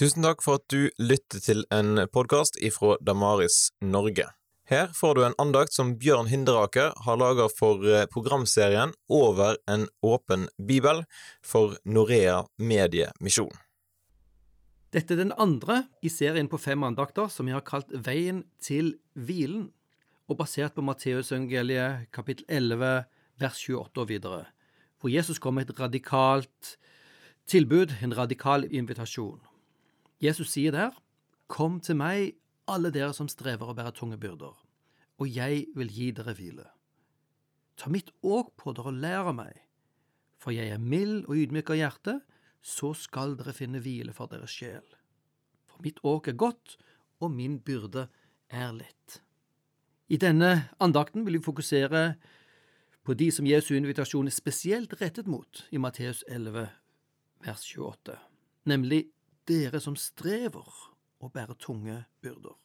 Tusen takk for at du lytter til en podkast ifra Damaris Norge. Her får du en andakt som Bjørn Hinderaker har laga for eh, programserien Over en åpen bibel for Norea Mediemisjon. Dette er den andre i serien på fem andakter som vi har kalt Veien til hvilen, og basert på Matteusevangeliet kapittel 11 vers 28 og videre, hvor Jesus kom med et radikalt tilbud, en radikal invitasjon. Jesus sier der, Kom til meg, alle dere som strever å bære tunge byrder, og jeg vil gi dere hvile. Ta mitt åk på dere og lær av meg, for jeg er mild og ydmyk av hjerte, så skal dere finne hvile for deres sjel. For mitt åk er godt, og min byrde er lett. I denne andakten vil vi fokusere på de som Jesu invitasjon er spesielt rettet mot i Matteus 11, vers 28, nemlig dere som strever og bærer tunge byrder.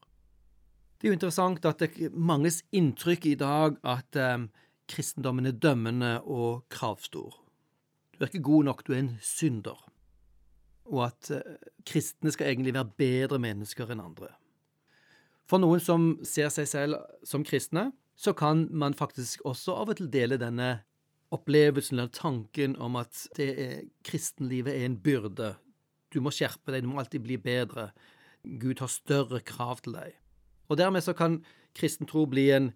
Det er jo interessant at det manges inntrykk i dag at eh, kristendommen er dømmende og kravstor. Du er ikke god nok, du er en synder. Og at eh, kristne skal egentlig være bedre mennesker enn andre. For noen som ser seg selv som kristne, så kan man faktisk også av og til dele denne opplevelsen eller tanken om at kristenlivet er en byrde. Du må skjerpe deg, du må alltid bli bedre. Gud har større krav til deg. Og dermed så kan kristen tro bli en,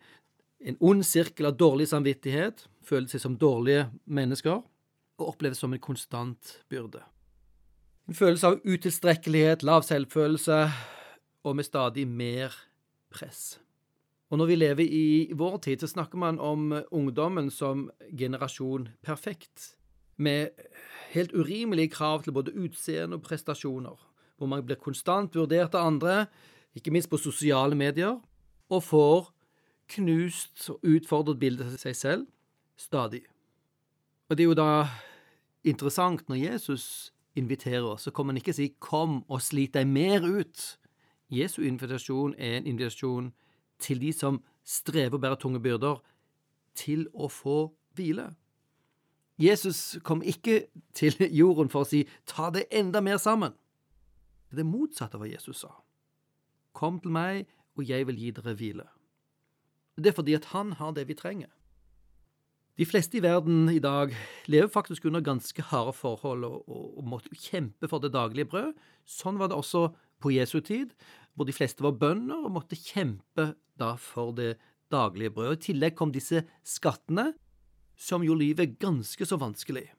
en ond sirkel av dårlig samvittighet, føle seg som dårlige mennesker, og oppleves som en konstant byrde. En følelse av utilstrekkelighet, lav selvfølelse og med stadig mer press. Og når vi lever i vår tid, så snakker man om ungdommen som generasjon perfekt, med helt urimelige krav til både utseende og prestasjoner, hvor man blir konstant vurdert av andre, ikke minst på sosiale medier, og får knust og utfordret bildet av seg selv stadig. Og det er jo da interessant når Jesus inviterer så kommer han ikke si 'kom og slit deg mer ut'. Jesu invitasjon er en invitasjon til de som strever og bærer tunge byrder, til å få hvile. Jesus kom ikke til jorden for å si 'ta det enda mer sammen'. Det er motsatt av hva Jesus sa. Kom til meg, og jeg vil gi dere hvile. Det er fordi at han har det vi trenger. De fleste i verden i dag lever faktisk under ganske harde forhold og, og, og måtte kjempe for det daglige brød. Sånn var det også på Jesu tid, hvor de fleste var bønder og måtte kjempe da for det daglige brød. I tillegg kom disse skattene, som gjorde livet ganske så vanskelig.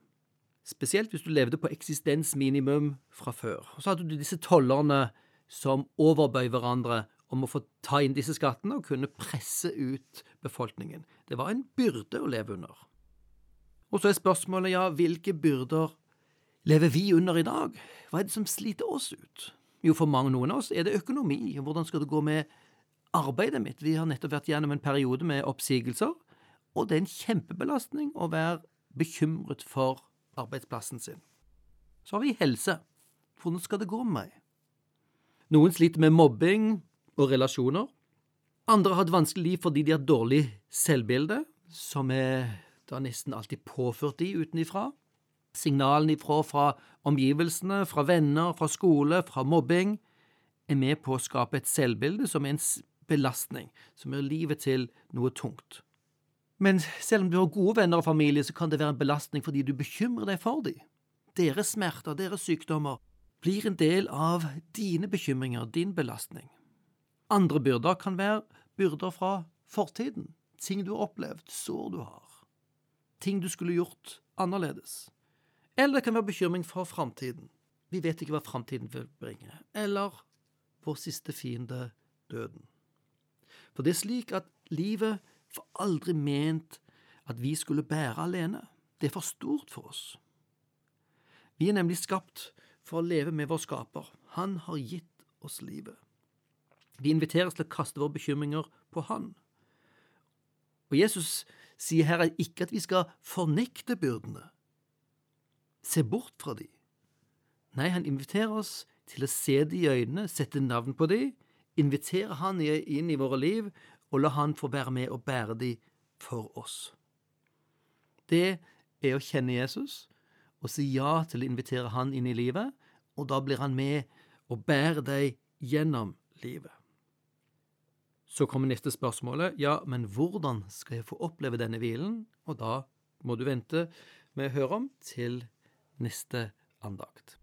Spesielt hvis du levde på eksistensminimum fra før. Og så hadde du disse tollerne som overbøy hverandre om å få ta inn disse skattene og kunne presse ut befolkningen. Det var en byrde å leve under. Og så er spørsmålet, ja, hvilke byrder lever vi under i dag? Hva er det som sliter oss ut? Jo, for mange noen av oss er det økonomi. Hvordan skal det gå med arbeidet mitt? Vi har nettopp vært gjennom en periode med oppsigelser, og det er en kjempebelastning å være bekymret for arbeidsplassen sin. Så har vi helse. Hvordan skal det gå med meg? Noen sliter med mobbing og relasjoner. Andre har et vanskelig liv fordi de har dårlig selvbilde, som er da nesten alltid påført de utenifra signalene ifra fra omgivelsene, fra venner, fra skole, fra mobbing, er med på å skape et selvbilde som er en belastning, som gjør livet til noe tungt. Men selv om du har gode venner og familie, så kan det være en belastning fordi du bekymrer deg for dem. Deres smerter, deres sykdommer, blir en del av dine bekymringer, din belastning. Andre byrder kan være byrder fra fortiden, ting du har opplevd, sår du har, ting du skulle gjort annerledes. Eller det kan være bekymring for framtiden. Vi vet ikke hva framtiden vil bringe. Eller vår siste fiende, døden. For det er slik at livet var aldri ment at vi skulle bære alene. Det er for stort for oss. Vi er nemlig skapt for å leve med vår skaper. Han har gitt oss livet. Vi inviteres til å kaste våre bekymringer på Han. Og Jesus sier her ikke at vi skal fornekte byrdene, se bort fra de. Nei, han inviterer oss til å se de i øynene, sette navn på de, invitere han inn i våre liv og la Han få være med og bære de for oss. Det er å kjenne Jesus og si ja til å invitere Han inn i livet, og da blir Han med og bærer deg gjennom livet. Så kommer neste spørsmålet, ja, men hvordan skal jeg få oppleve denne hvilen? Og da må du vente med å høre om til neste andakt.